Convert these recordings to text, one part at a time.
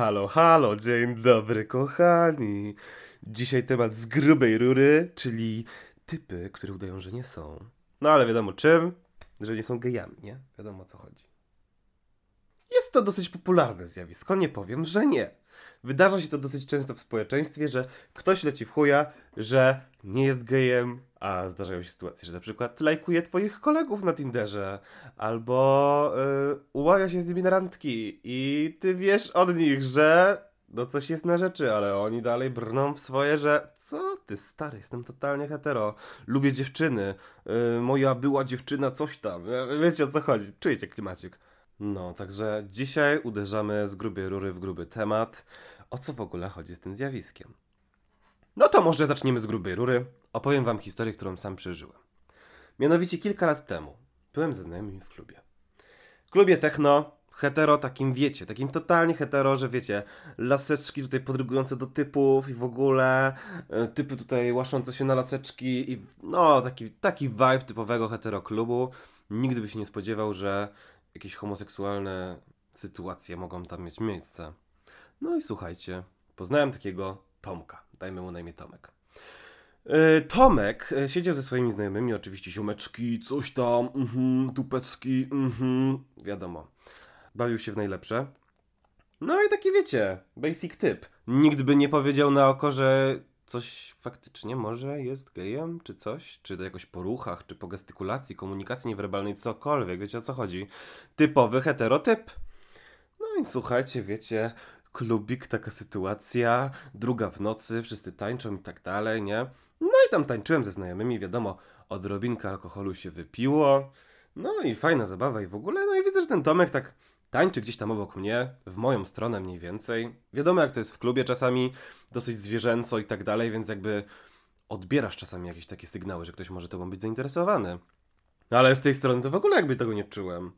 Halo, halo, dzień dobry, kochani. Dzisiaj temat z grubej rury, czyli typy, które udają, że nie są. No ale wiadomo czym, że nie są gejami, nie? Wiadomo o co chodzi. Jest to dosyć popularne zjawisko, nie powiem, że nie. Wydarza się to dosyć często w społeczeństwie, że ktoś leci w chuja, że nie jest gejem, a zdarzają się sytuacje, że na przykład lajkuje twoich kolegów na Tinderze, albo yy, umawia się z nimi na randki i ty wiesz od nich, że no coś jest na rzeczy, ale oni dalej brną w swoje, że co ty stary, jestem totalnie hetero, lubię dziewczyny, yy, moja była dziewczyna coś tam, wiecie o co chodzi, czujecie klimacik. No, także dzisiaj uderzamy z grubej rury w gruby temat. O co w ogóle chodzi z tym zjawiskiem? No to może zaczniemy z grubej rury. Opowiem wam historię, którą sam przeżyłem. Mianowicie kilka lat temu byłem ze znajomymi w klubie. W klubie techno, hetero takim wiecie, takim totalnie hetero, że wiecie, laseczki tutaj podrygujące do typów i w ogóle, e, typy tutaj łaszące się na laseczki i no taki, taki vibe typowego hetero klubu. Nigdy by się nie spodziewał, że jakieś homoseksualne sytuacje mogą tam mieć miejsce. No i słuchajcie, poznałem takiego Tomka, dajmy mu na imię Tomek. Yy, Tomek yy, siedział ze swoimi znajomymi, oczywiście ziomeczki, coś tam, mhm, mhm, wiadomo. Bawił się w najlepsze. No i taki wiecie, basic typ. Nikt by nie powiedział na oko, że coś faktycznie może jest gejem, czy coś, czy to jakoś po ruchach, czy po gestykulacji, komunikacji niewerbalnej, cokolwiek, wiecie o co chodzi. Typowy heterotyp. No i słuchajcie, wiecie, klubik, taka sytuacja, druga w nocy, wszyscy tańczą i tak dalej, nie? No i tam tańczyłem ze znajomymi, wiadomo, odrobinka alkoholu się wypiło, no i fajna zabawa i w ogóle, no i widzę, że ten Tomek tak tańczy gdzieś tam obok mnie, w moją stronę mniej więcej. Wiadomo jak to jest w klubie czasami, dosyć zwierzęco i tak dalej, więc jakby odbierasz czasami jakieś takie sygnały, że ktoś może tobą być zainteresowany. No ale z tej strony to w ogóle jakby tego nie czułem.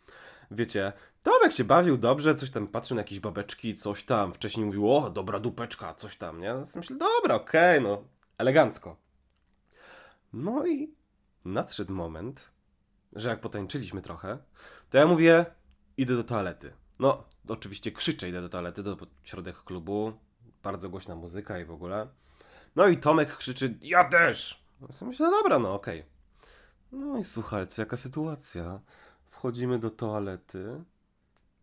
Wiecie, Tomek się bawił dobrze, coś tam patrzył na jakieś babeczki, coś tam. Wcześniej mówił, o, dobra dupeczka, coś tam, nie? Myślę, dobra, okej, okay, no, elegancko. No i nadszedł moment, że jak potańczyliśmy trochę, to ja mówię, idę do toalety. No, oczywiście krzyczę, idę do toalety, do środek klubu, bardzo głośna muzyka i w ogóle. No i Tomek krzyczy, ja też! Ja sobie myślę, dobra, no okej. Okay. No i słuchajcie, jaka sytuacja. Wchodzimy do toalety,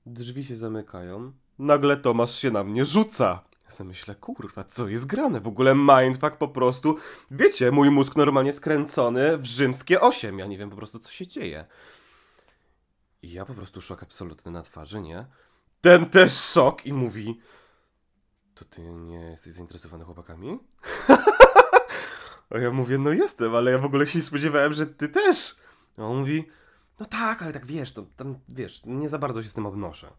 drzwi się zamykają, nagle Tomasz się na mnie rzuca. Ja sobie myślę, kurwa, co jest grane? W ogóle mindfuck po prostu. Wiecie, mój mózg normalnie skręcony w rzymskie osiem. Ja nie wiem po prostu, co się dzieje. I ja po prostu szok absolutny na twarzy, nie? Ten też szok i mówi... To ty nie jesteś zainteresowany chłopakami? A ja mówię, no jestem, ale ja w ogóle się nie spodziewałem, że ty też. A on mówi, no tak, ale tak wiesz, to tam, wiesz, nie za bardzo się z tym obnoszę.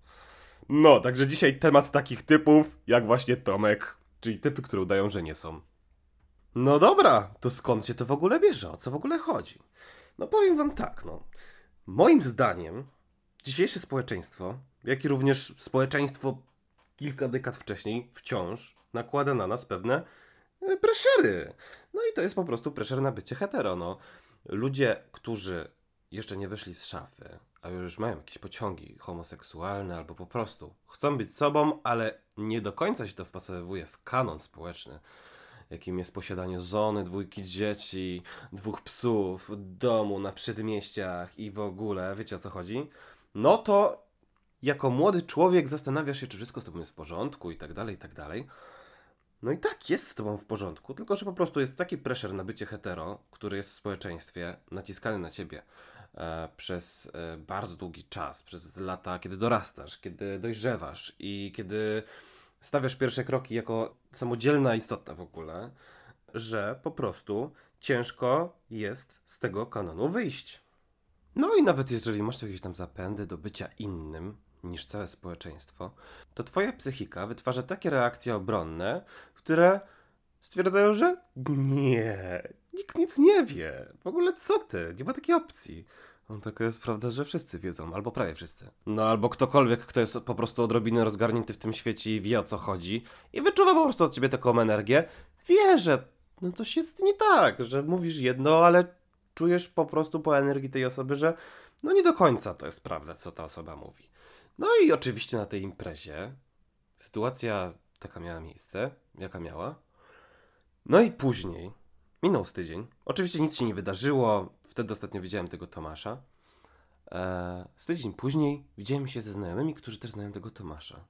No, także dzisiaj temat takich typów, jak właśnie Tomek, czyli typy, które udają, że nie są. No dobra, to skąd się to w ogóle bierze? O co w ogóle chodzi? No powiem wam tak, no. Moim zdaniem dzisiejsze społeczeństwo, jak i również społeczeństwo kilka dekad wcześniej wciąż nakłada na nas pewne e, preszery. No i to jest po prostu preszer na bycie hetero, no. Ludzie, którzy jeszcze nie wyszli z szafy, a już mają jakieś pociągi homoseksualne albo po prostu chcą być sobą, ale nie do końca się to wpasowuje w kanon społeczny, jakim jest posiadanie żony, dwójki dzieci, dwóch psów, domu na przedmieściach i w ogóle, wiecie o co chodzi? No to jako młody człowiek zastanawiasz się, czy wszystko z tobą jest w porządku i tak dalej, i tak dalej. No i tak jest z tobą w porządku, tylko że po prostu jest taki pressure na bycie hetero, który jest w społeczeństwie naciskany na ciebie e, przez e, bardzo długi czas, przez lata, kiedy dorastasz, kiedy dojrzewasz i kiedy stawiasz pierwsze kroki jako samodzielna istota w ogóle, że po prostu ciężko jest z tego kanonu wyjść. No i nawet jeżeli masz jakieś tam zapędy do bycia innym, niż całe społeczeństwo, to twoja psychika wytwarza takie reakcje obronne, które stwierdzają, że nie, nikt nic nie wie. W ogóle co ty? Nie ma takiej opcji. No, taka jest prawda, że wszyscy wiedzą, albo prawie wszyscy. No albo ktokolwiek, kto jest po prostu odrobinę rozgarnięty w tym świecie i wie o co chodzi i wyczuwa po prostu od ciebie taką energię, wie, że no coś jest nie tak, że mówisz jedno, ale czujesz po prostu po energii tej osoby, że no nie do końca to jest prawda, co ta osoba mówi. No i oczywiście na tej imprezie sytuacja taka miała miejsce, jaka miała. No i później, minął z tydzień, oczywiście nic się nie wydarzyło, wtedy ostatnio widziałem tego Tomasza. Eee, z tydzień później widziałem się ze znajomymi, którzy też znają tego Tomasza.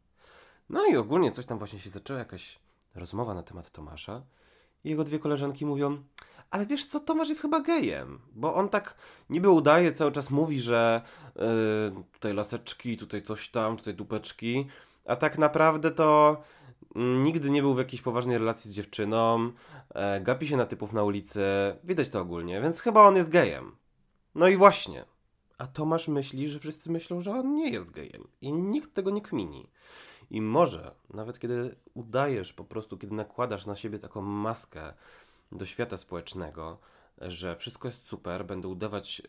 No i ogólnie coś tam właśnie się zaczęła, jakaś rozmowa na temat Tomasza. I jego dwie koleżanki mówią, ale wiesz co, Tomasz jest chyba gejem, bo on tak niby udaje, cały czas mówi, że yy, tutaj laseczki, tutaj coś tam, tutaj dupeczki, a tak naprawdę to nigdy nie był w jakiejś poważnej relacji z dziewczyną, e, gapi się na typów na ulicy, widać to ogólnie, więc chyba on jest gejem. No i właśnie. A Tomasz myśli, że wszyscy myślą, że on nie jest gejem i nikt tego nie kmini. I może, nawet kiedy udajesz po prostu, kiedy nakładasz na siebie taką maskę do świata społecznego, że wszystko jest super, będę udawać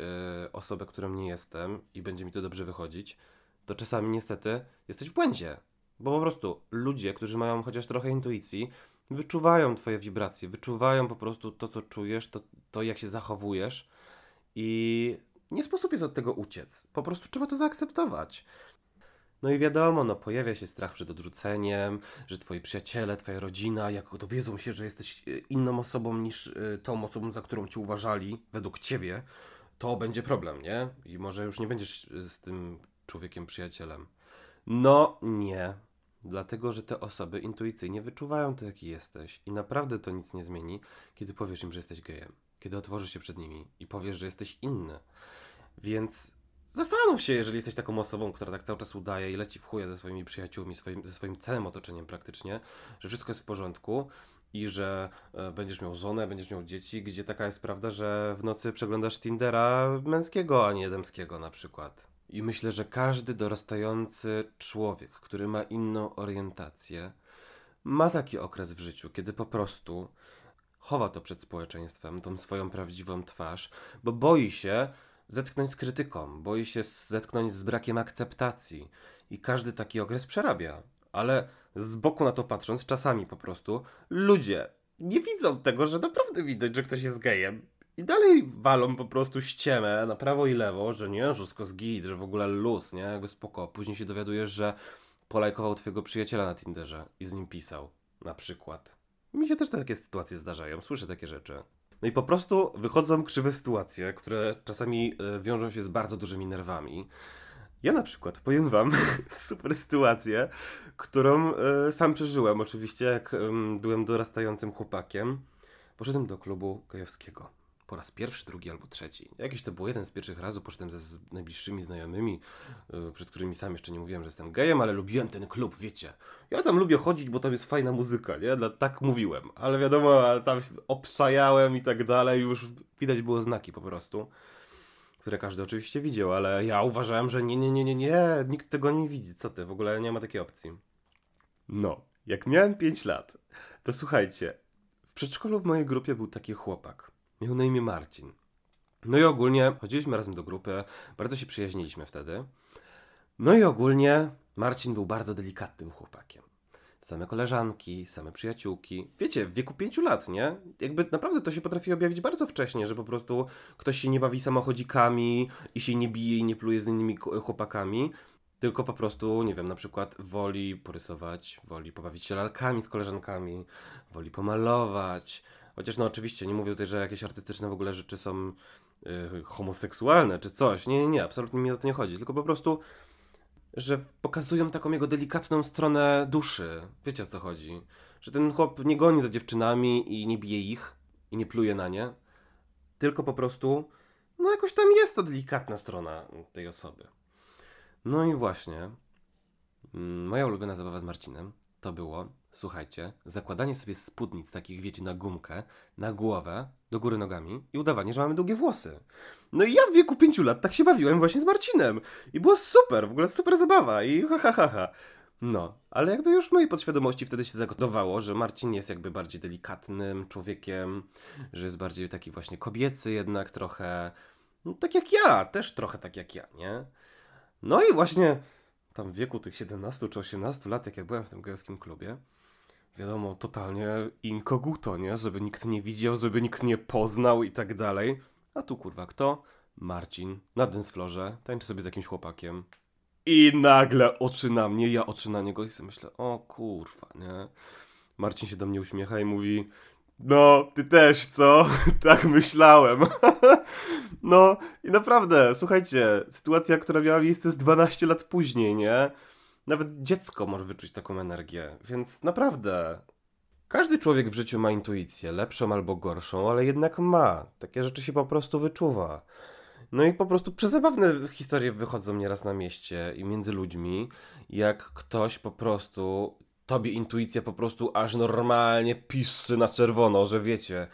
y, osobę, którą nie jestem i będzie mi to dobrze wychodzić, to czasami niestety jesteś w błędzie. Bo po prostu ludzie, którzy mają chociaż trochę intuicji, wyczuwają Twoje wibracje, wyczuwają po prostu to, co czujesz, to, to jak się zachowujesz i nie sposób jest od tego uciec. Po prostu trzeba to zaakceptować. No i wiadomo, no pojawia się strach przed odrzuceniem, że twoi przyjaciele, twoja rodzina, jak dowiedzą się, że jesteś e, inną osobą niż e, tą osobą, za którą cię uważali, według ciebie, to będzie problem, nie? I może już nie będziesz z tym człowiekiem przyjacielem. No nie, dlatego że te osoby intuicyjnie wyczuwają to, jaki jesteś i naprawdę to nic nie zmieni, kiedy powiesz im, że jesteś gejem, kiedy otworzysz się przed nimi i powiesz, że jesteś inny. Więc Zastanów się, jeżeli jesteś taką osobą, która tak cały czas udaje i leci w chuje ze swoimi przyjaciółmi, swoim, ze swoim całym otoczeniem praktycznie, że wszystko jest w porządku i że e, będziesz miał żonę, będziesz miał dzieci, gdzie taka jest prawda, że w nocy przeglądasz Tindera męskiego, a nie damskiego na przykład. I myślę, że każdy dorastający człowiek, który ma inną orientację, ma taki okres w życiu, kiedy po prostu chowa to przed społeczeństwem, tą swoją prawdziwą twarz, bo boi się, zetknąć z krytyką, boi się zetknąć z brakiem akceptacji i każdy taki okres przerabia. Ale z boku na to patrząc, czasami po prostu ludzie nie widzą tego, że naprawdę widać, że ktoś jest gejem. I dalej walą po prostu ściemę na prawo i lewo, że nie, że wszystko zgid, że w ogóle luz, nie, jakby spoko. Później się dowiadujesz, że polajkował twojego przyjaciela na Tinderze i z nim pisał, na przykład. Mi się też takie sytuacje zdarzają, słyszę takie rzeczy. No i po prostu wychodzą krzywe sytuacje, które czasami e, wiążą się z bardzo dużymi nerwami. Ja na przykład powiem wam super sytuację, którą e, sam przeżyłem oczywiście, jak byłem dorastającym chłopakiem. Poszedłem do klubu gejowskiego po raz pierwszy, drugi albo trzeci. Jakiś to był jeden z pierwszych razy, poszedłem ze z najbliższymi znajomymi, yy, przed którymi sam jeszcze nie mówiłem, że jestem gejem, ale lubiłem ten klub, wiecie. Ja tam lubię chodzić, bo tam jest fajna muzyka, nie? Dla, tak mówiłem. Ale wiadomo, tam obszajałem i tak dalej, już widać było znaki po prostu. Które każdy oczywiście widział, ale ja uważałem, że nie, nie, nie, nie, nie, nikt tego nie widzi. Co ty, w ogóle nie ma takiej opcji. No, jak miałem 5 lat, to słuchajcie, w przedszkolu w mojej grupie był taki chłopak. Miał na imię Marcin. No i ogólnie chodziliśmy razem do grupy, bardzo się przyjaźniliśmy wtedy. No i ogólnie Marcin był bardzo delikatnym chłopakiem. Same koleżanki, same przyjaciółki. Wiecie, w wieku pięciu lat, nie? Jakby naprawdę to się potrafi objawić bardzo wcześnie, że po prostu ktoś się nie bawi samochodzikami i się nie bije i nie pluje z innymi chłopakami, tylko po prostu, nie wiem, na przykład woli porysować, woli pobawić się lalkami z koleżankami, woli pomalować, Chociaż no oczywiście nie mówię tutaj, że jakieś artystyczne w ogóle rzeczy są yy, homoseksualne czy coś. Nie, nie, nie, absolutnie mi o to nie chodzi. Tylko po prostu, że pokazują taką jego delikatną stronę duszy. Wiecie o co chodzi? Że ten chłop nie goni za dziewczynami i nie bije ich i nie pluje na nie. Tylko po prostu, no jakoś tam jest ta delikatna strona tej osoby. No i właśnie, mm, moja ulubiona zabawa z Marcinem to było, słuchajcie, zakładanie sobie spódnic takich, wiecie, na gumkę, na głowę, do góry nogami i udawanie, że mamy długie włosy. No i ja w wieku pięciu lat tak się bawiłem właśnie z Marcinem. I było super, w ogóle super zabawa i ha, ha, ha, ha. No, ale jakby już w mojej podświadomości wtedy się zagotowało, że Marcin jest jakby bardziej delikatnym człowiekiem, że jest bardziej taki właśnie kobiecy jednak trochę, no, tak jak ja, też trochę tak jak ja, nie? No i właśnie tam w wieku tych 17 czy 18 lat, jak ja byłem w tym gejowskim klubie, wiadomo, totalnie inkoguto, nie? Żeby nikt nie widział, żeby nikt nie poznał i tak dalej. A tu kurwa kto? Marcin na danceflorze, tańczy sobie z jakimś chłopakiem. I nagle oczy na mnie, ja oczy na niego i sobie myślę, o kurwa, nie? Marcin się do mnie uśmiecha i mówi, no, ty też, co? tak myślałem. no i naprawdę, słuchajcie, sytuacja, która miała miejsce z 12 lat później, nie? Nawet dziecko może wyczuć taką energię, więc naprawdę. Każdy człowiek w życiu ma intuicję, lepszą albo gorszą, ale jednak ma. Takie rzeczy się po prostu wyczuwa. No i po prostu przezabawne historie wychodzą nieraz na mieście i między ludźmi, jak ktoś po prostu, tobie intuicja po prostu aż normalnie piszczy na czerwono, że wiecie,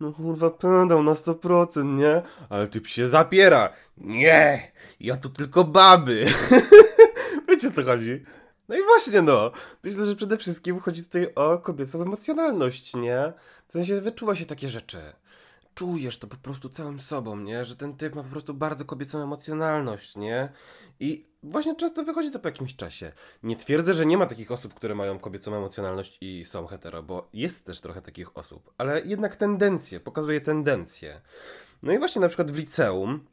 no kurwa pędał na 100%, nie? Ale typ się zapiera. Nie, ja tu tylko baby. wiecie co chodzi? No i właśnie no, myślę, że przede wszystkim chodzi tutaj o kobiecą emocjonalność, nie? W sensie wyczuwa się takie rzeczy czujesz to po prostu całym sobą, nie? Że ten typ ma po prostu bardzo kobiecą emocjonalność, nie? I właśnie często wychodzi to po jakimś czasie. Nie twierdzę, że nie ma takich osób, które mają kobiecą emocjonalność i są hetero, bo jest też trochę takich osób, ale jednak tendencje, pokazuje tendencje. No i właśnie na przykład w liceum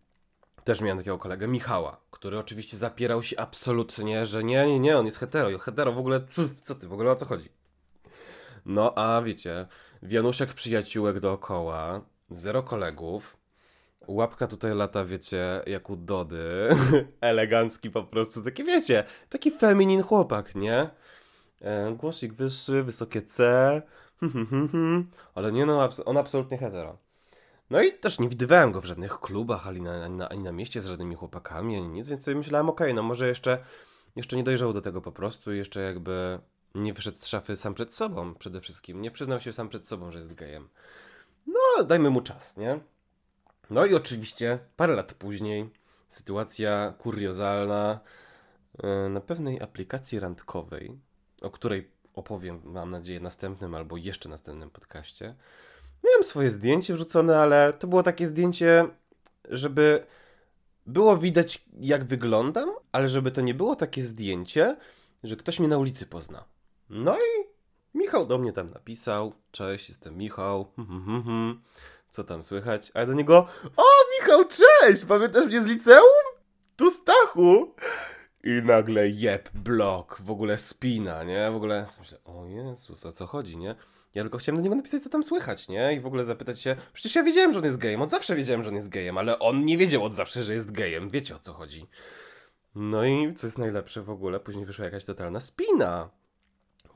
też miałem takiego kolegę, Michała, który oczywiście zapierał się absolutnie, że nie, nie, nie, on jest hetero, hetero w ogóle, co ty, w ogóle o co chodzi? No a wiecie, wianuszek przyjaciółek dookoła, zero kolegów. Łapka tutaj lata, wiecie, jak u Dody. Elegancki po prostu, taki wiecie, taki feminin chłopak, nie? E, głosik wyższy, wysokie C. Ale nie no, on absolutnie hetero. No i też nie widywałem go w żadnych klubach, ani na, ani na, ani na mieście z żadnymi chłopakami, ani nic, więc sobie myślałem, okej, okay, no może jeszcze, jeszcze nie dojrzał do tego po prostu, jeszcze jakby nie wyszedł z szafy sam przed sobą przede wszystkim. Nie przyznał się sam przed sobą, że jest gejem. No, dajmy mu czas, nie? No i oczywiście parę lat później sytuacja kuriozalna e, na pewnej aplikacji randkowej, o której opowiem, mam nadzieję, następnym albo jeszcze następnym podcaście. Miałem swoje zdjęcie wrzucone, ale to było takie zdjęcie, żeby było widać, jak wyglądam, ale żeby to nie było takie zdjęcie, że ktoś mnie na ulicy pozna. No i Michał do mnie tam napisał, cześć, jestem Michał, hmm, hmm, hmm, co tam słychać? A ja do niego, o Michał, cześć, pamiętasz mnie z liceum? Tu Stachu! I nagle jeb, blok, w ogóle spina, nie? W ogóle myślę, o Jezus, o co chodzi, nie? Ja tylko chciałem do niego napisać, co tam słychać, nie? I w ogóle zapytać się, przecież ja wiedziałem, że on jest gejem, od zawsze wiedziałem, że on jest gejem, ale on nie wiedział od zawsze, że jest gejem, wiecie o co chodzi. No i co jest najlepsze w ogóle, później wyszła jakaś totalna spina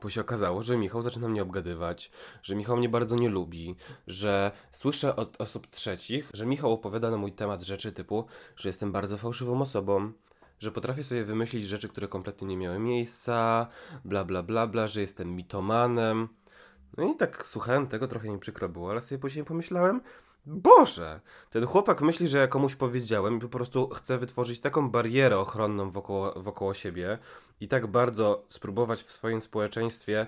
bo się okazało, że Michał zaczyna mnie obgadywać, że Michał mnie bardzo nie lubi, że słyszę od osób trzecich, że Michał opowiada na mój temat rzeczy typu, że jestem bardzo fałszywą osobą, że potrafię sobie wymyślić rzeczy, które kompletnie nie miały miejsca, bla bla bla bla, że jestem mitomanem. No i tak słuchałem tego, trochę mi przykro było, ale sobie później pomyślałem, Boże! Ten chłopak myśli, że ja komuś powiedziałem i po prostu chce wytworzyć taką barierę ochronną wokoło, wokoło siebie i tak bardzo spróbować w swoim społeczeństwie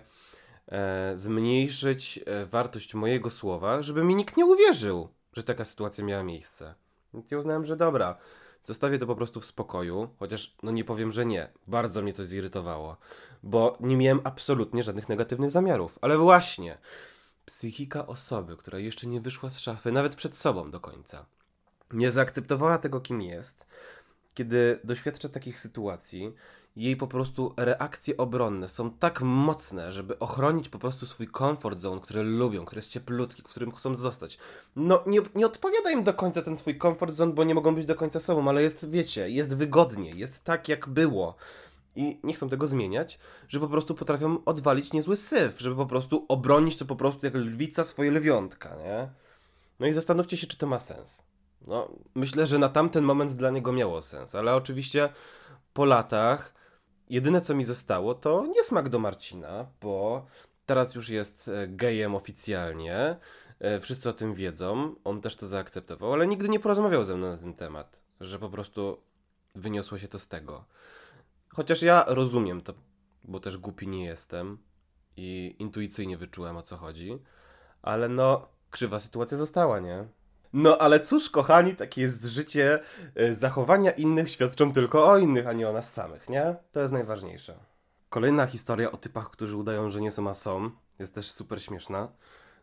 e, zmniejszyć e, wartość mojego słowa, żeby mi nikt nie uwierzył, że taka sytuacja miała miejsce. Więc ja uznałem, że dobra, zostawię to po prostu w spokoju, chociaż no nie powiem, że nie. Bardzo mnie to zirytowało, bo nie miałem absolutnie żadnych negatywnych zamiarów. Ale właśnie psychika osoby, która jeszcze nie wyszła z szafy, nawet przed sobą do końca, nie zaakceptowała tego, kim jest, kiedy doświadcza takich sytuacji, jej po prostu reakcje obronne są tak mocne, żeby ochronić po prostu swój comfort zone, który lubią, który jest cieplutki, w którym chcą zostać. No, nie, nie odpowiada im do końca ten swój comfort zone, bo nie mogą być do końca sobą, ale jest, wiecie, jest wygodnie, jest tak, jak było i nie chcą tego zmieniać, że po prostu potrafią odwalić niezły syf, żeby po prostu obronić to po prostu jak lwica swoje lwiątka, nie? No i zastanówcie się, czy to ma sens. No, myślę, że na tamten moment dla niego miało sens, ale oczywiście po latach jedyne co mi zostało to niesmak do Marcina, bo teraz już jest e, gejem oficjalnie, e, wszyscy o tym wiedzą, on też to zaakceptował, ale nigdy nie porozmawiał ze mną na ten temat, że po prostu wyniosło się to z tego. Chociaż ja rozumiem to, bo też głupi nie jestem i intuicyjnie wyczułem o co chodzi, ale no, krzywa sytuacja została, nie? No ale cóż, kochani, takie jest życie. Y, zachowania innych świadczą tylko o innych, a nie o nas samych, nie? To jest najważniejsze. Kolejna historia o typach, którzy udają, że nie są, a są, jest też super śmieszna.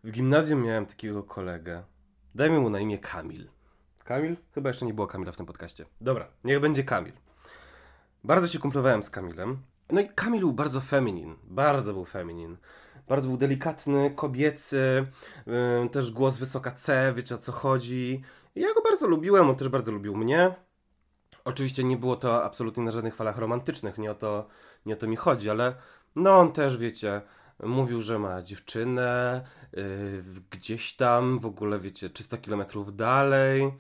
W gimnazjum miałem takiego kolegę. Dajmy mu na imię Kamil. Kamil? Chyba jeszcze nie było Kamila w tym podcaście. Dobra, niech będzie Kamil. Bardzo się kumplowałem z Kamilem. No i Kamil był bardzo feminin, bardzo był feminin. Bardzo był delikatny, kobiecy, yy, też głos wysoka C, wiecie o co chodzi. I ja go bardzo lubiłem, on też bardzo lubił mnie. Oczywiście nie było to absolutnie na żadnych falach romantycznych, nie o to, nie o to mi chodzi, ale no on też, wiecie, mówił, że ma dziewczynę yy, gdzieś tam, w ogóle, wiecie, 300 kilometrów dalej.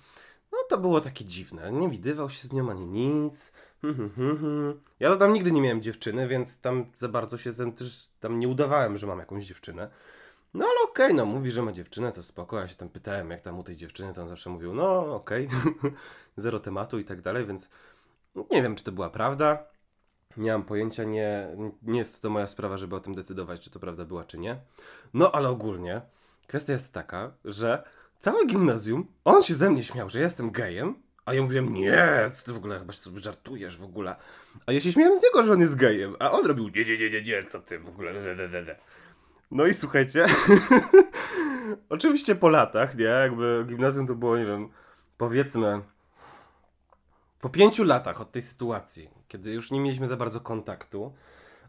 No to było takie dziwne. Nie widywał się z nią ani nic. Ja to tam nigdy nie miałem dziewczyny, więc tam za bardzo się też tam nie udawałem, że mam jakąś dziewczynę. No ale okej, okay, no mówi, że ma dziewczynę, to spoko. Ja się tam pytałem, jak tam u tej dziewczyny, to on zawsze mówił, no okej, okay. zero tematu i tak dalej, więc nie wiem, czy to była prawda. Nie mam pojęcia, nie, nie jest to moja sprawa, żeby o tym decydować, czy to prawda była, czy nie. No ale ogólnie kwestia jest taka, że całe gimnazjum, on się ze mnie śmiał, że jestem gejem, a ja mówiłem, nie, co ty w ogóle chyba sobie żartujesz w ogóle. A ja się śmiałem z niego, że on jest gejem, a on robił, nie, nie, nie, nie, nie, co ty w ogóle, de, de, de, de. No i słuchajcie, oczywiście po latach, nie, jakby gimnazjum to było, nie wiem, powiedzmy, po pięciu latach od tej sytuacji, kiedy już nie mieliśmy za bardzo kontaktu,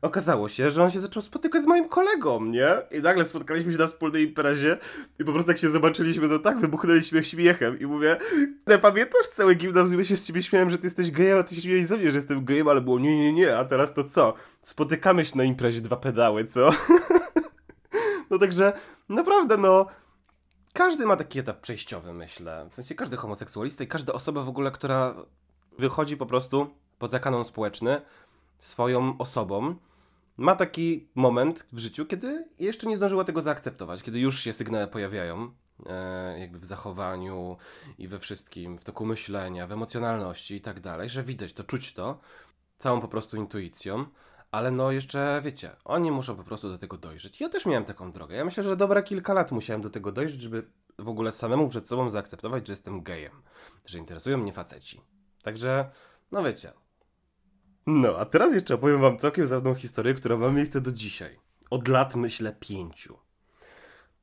okazało się, że on się zaczął spotykać z moim kolegą, nie? I nagle spotkaliśmy się na wspólnej imprezie i po prostu jak się zobaczyliśmy, to tak wybuchnęliśmy śmiechem i mówię, nie pamiętasz cały gimnazjum, ja się z ciebie śmiałem, że ty jesteś gejem, a ty się śmiałeeś ze mnie, że jestem gejem, ale było nie, nie, nie, a teraz to co? Spotykamy się na imprezie dwa pedały, co? no także, naprawdę, no... Każdy ma taki etap przejściowy, myślę. W sensie każdy homoseksualista i każda osoba w ogóle, która wychodzi po prostu poza kanon społeczny swoją osobą, ma taki moment w życiu, kiedy jeszcze nie zdążyła tego zaakceptować, kiedy już się sygnały pojawiają, e, jakby w zachowaniu i we wszystkim, w toku myślenia, w emocjonalności i tak dalej, że widać to, czuć to, całą po prostu intuicją, ale no jeszcze, wiecie, oni muszą po prostu do tego dojrzeć. Ja też miałem taką drogę. Ja myślę, że dobre kilka lat musiałem do tego dojrzeć, żeby w ogóle samemu przed sobą zaakceptować, że jestem gejem, że interesują mnie faceci. Także, no wiecie, no, a teraz jeszcze opowiem wam całkiem zabawną historię, która ma miejsce do dzisiaj. Od lat, myślę, pięciu.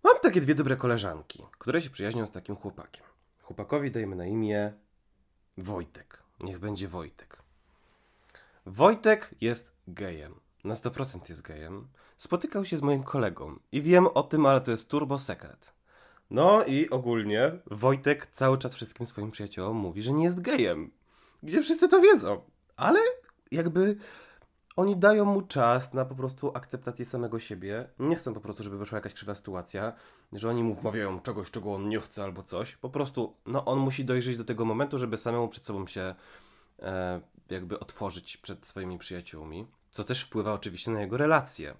Mam takie dwie dobre koleżanki, które się przyjaźnią z takim chłopakiem. Chłopakowi dajmy na imię Wojtek. Niech będzie Wojtek. Wojtek jest gejem. Na 100% jest gejem. Spotykał się z moim kolegą i wiem o tym, ale to jest turbo sekret. No i ogólnie Wojtek cały czas wszystkim swoim przyjaciołom mówi, że nie jest gejem. Gdzie wszyscy to wiedzą. Ale jakby oni dają mu czas na po prostu akceptację samego siebie. Nie chcą po prostu, żeby wyszła jakaś krzywa sytuacja, że oni mu wmawiają czegoś, czego on nie chce albo coś. Po prostu, no on musi dojrzeć do tego momentu, żeby samemu przed sobą się e, jakby otworzyć przed swoimi przyjaciółmi, co też wpływa oczywiście na jego relacje.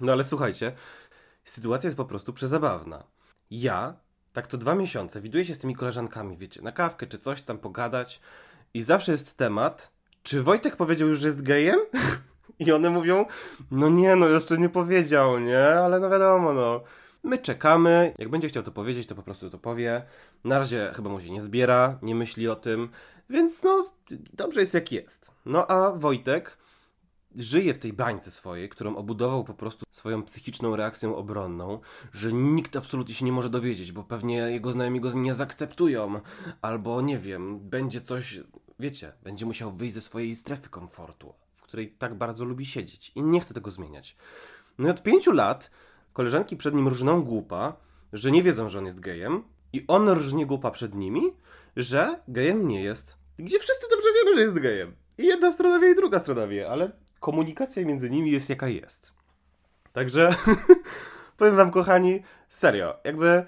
No ale słuchajcie, sytuacja jest po prostu przezabawna. Ja, tak to dwa miesiące, widuję się z tymi koleżankami, wiecie, na kawkę czy coś tam pogadać i zawsze jest temat, czy Wojtek powiedział już, że jest gejem? I one mówią, no nie, no jeszcze nie powiedział, nie? Ale no wiadomo, no. My czekamy, jak będzie chciał to powiedzieć, to po prostu to powie. Na razie chyba mu się nie zbiera, nie myśli o tym, więc no dobrze jest jak jest. No a Wojtek żyje w tej bańce swojej, którą obudował po prostu swoją psychiczną reakcją obronną, że nikt absolutnie się nie może dowiedzieć, bo pewnie jego znajomi go nie zaakceptują, albo nie wiem, będzie coś wiecie, będzie musiał wyjść ze swojej strefy komfortu, w której tak bardzo lubi siedzieć i nie chce tego zmieniać. No i od pięciu lat koleżanki przed nim różną głupa, że nie wiedzą, że on jest gejem i on różnie głupa przed nimi, że gejem nie jest. Gdzie wszyscy dobrze wiemy, że jest gejem. I jedna strona wie, i druga strona wie, ale komunikacja między nimi jest jaka jest. Także powiem wam, kochani, serio, jakby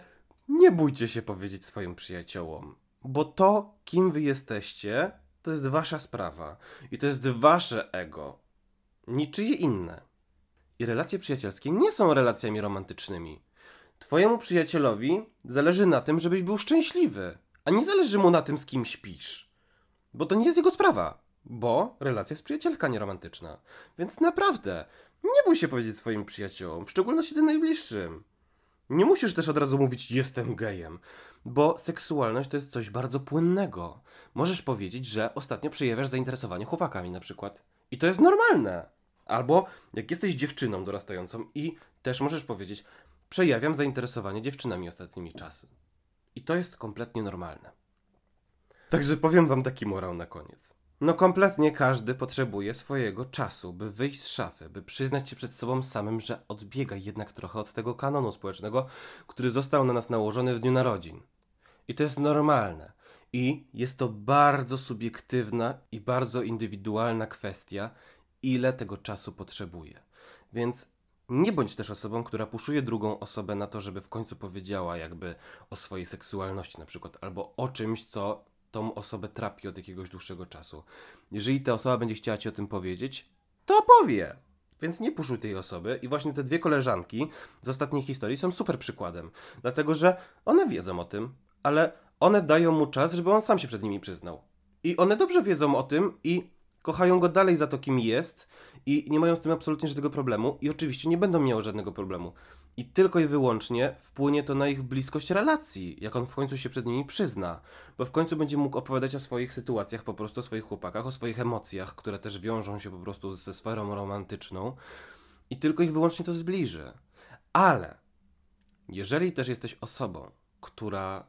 nie bójcie się powiedzieć swoim przyjaciołom, bo to, kim wy jesteście, to jest wasza sprawa. I to jest wasze ego. Niczyje inne. I relacje przyjacielskie nie są relacjami romantycznymi. Twojemu przyjacielowi zależy na tym, żebyś był szczęśliwy, a nie zależy mu na tym, z kim śpisz. Bo to nie jest jego sprawa. Bo relacja jest przyjacielka nieromantyczna. Więc naprawdę, nie bój się powiedzieć swoim przyjaciołom, w szczególności tym najbliższym. Nie musisz też od razu mówić jestem gejem, bo seksualność to jest coś bardzo płynnego. Możesz powiedzieć, że ostatnio przejawiasz zainteresowanie chłopakami na przykład. I to jest normalne. Albo jak jesteś dziewczyną dorastającą i też możesz powiedzieć, przejawiam zainteresowanie dziewczynami ostatnimi czasy. I to jest kompletnie normalne. Także powiem wam taki morał na koniec. No kompletnie każdy potrzebuje swojego czasu, by wyjść z szafy, by przyznać się przed sobą samym, że odbiega jednak trochę od tego kanonu społecznego, który został na nas nałożony w dniu narodzin. I to jest normalne. I jest to bardzo subiektywna i bardzo indywidualna kwestia, ile tego czasu potrzebuje. Więc nie bądź też osobą, która puszuje drugą osobę na to, żeby w końcu powiedziała jakby o swojej seksualności na przykład, albo o czymś, co tą osobę trapi od jakiegoś dłuższego czasu. Jeżeli ta osoba będzie chciała ci o tym powiedzieć, to powie. Więc nie puszuj tej osoby. I właśnie te dwie koleżanki z ostatniej historii są super przykładem. Dlatego, że one wiedzą o tym, ale one dają mu czas, żeby on sam się przed nimi przyznał. I one dobrze wiedzą o tym i kochają go dalej za to, kim jest i nie mają z tym absolutnie żadnego problemu i oczywiście nie będą miały żadnego problemu. I tylko i wyłącznie wpłynie to na ich bliskość relacji, jak on w końcu się przed nimi przyzna. Bo w końcu będzie mógł opowiadać o swoich sytuacjach, po prostu o swoich chłopakach, o swoich emocjach, które też wiążą się po prostu ze sferą romantyczną. I tylko ich wyłącznie to zbliży. Ale jeżeli też jesteś osobą, która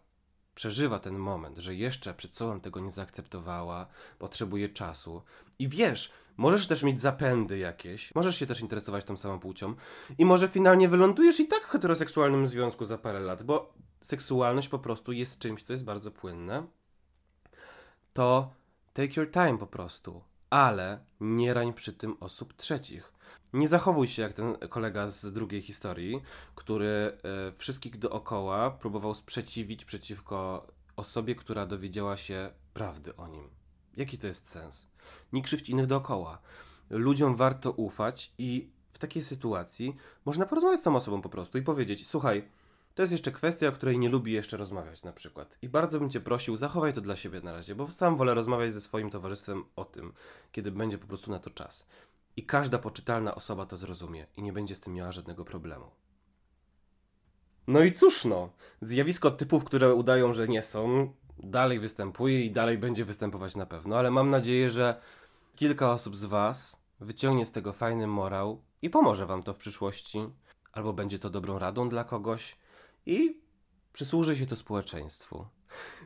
przeżywa ten moment, że jeszcze przed sobą tego nie zaakceptowała, potrzebuje czasu i wiesz, możesz też mieć zapędy jakieś, możesz się też interesować tą samą płcią i może finalnie wylądujesz i tak w heteroseksualnym związku za parę lat, bo seksualność po prostu jest czymś, co jest bardzo płynne, to take your time po prostu, ale nie rań przy tym osób trzecich. Nie zachowuj się jak ten kolega z drugiej historii, który e, wszystkich dookoła próbował sprzeciwić przeciwko osobie, która dowiedziała się prawdy o nim. Jaki to jest sens? Nie krzywdź innych dookoła. Ludziom warto ufać i w takiej sytuacji można porozmawiać z tą osobą po prostu i powiedzieć: Słuchaj, to jest jeszcze kwestia, o której nie lubi jeszcze rozmawiać na przykład. I bardzo bym Cię prosił, zachowaj to dla siebie na razie, bo sam wolę rozmawiać ze swoim towarzystwem o tym, kiedy będzie po prostu na to czas. I każda poczytalna osoba to zrozumie i nie będzie z tym miała żadnego problemu. No i cóż no, zjawisko typów, które udają, że nie są, dalej występuje i dalej będzie występować na pewno, ale mam nadzieję, że kilka osób z Was wyciągnie z tego fajny morał i pomoże Wam to w przyszłości, albo będzie to dobrą radą dla kogoś i przysłuży się to społeczeństwu.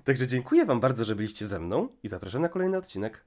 Także dziękuję Wam bardzo, że byliście ze mną i zapraszam na kolejny odcinek.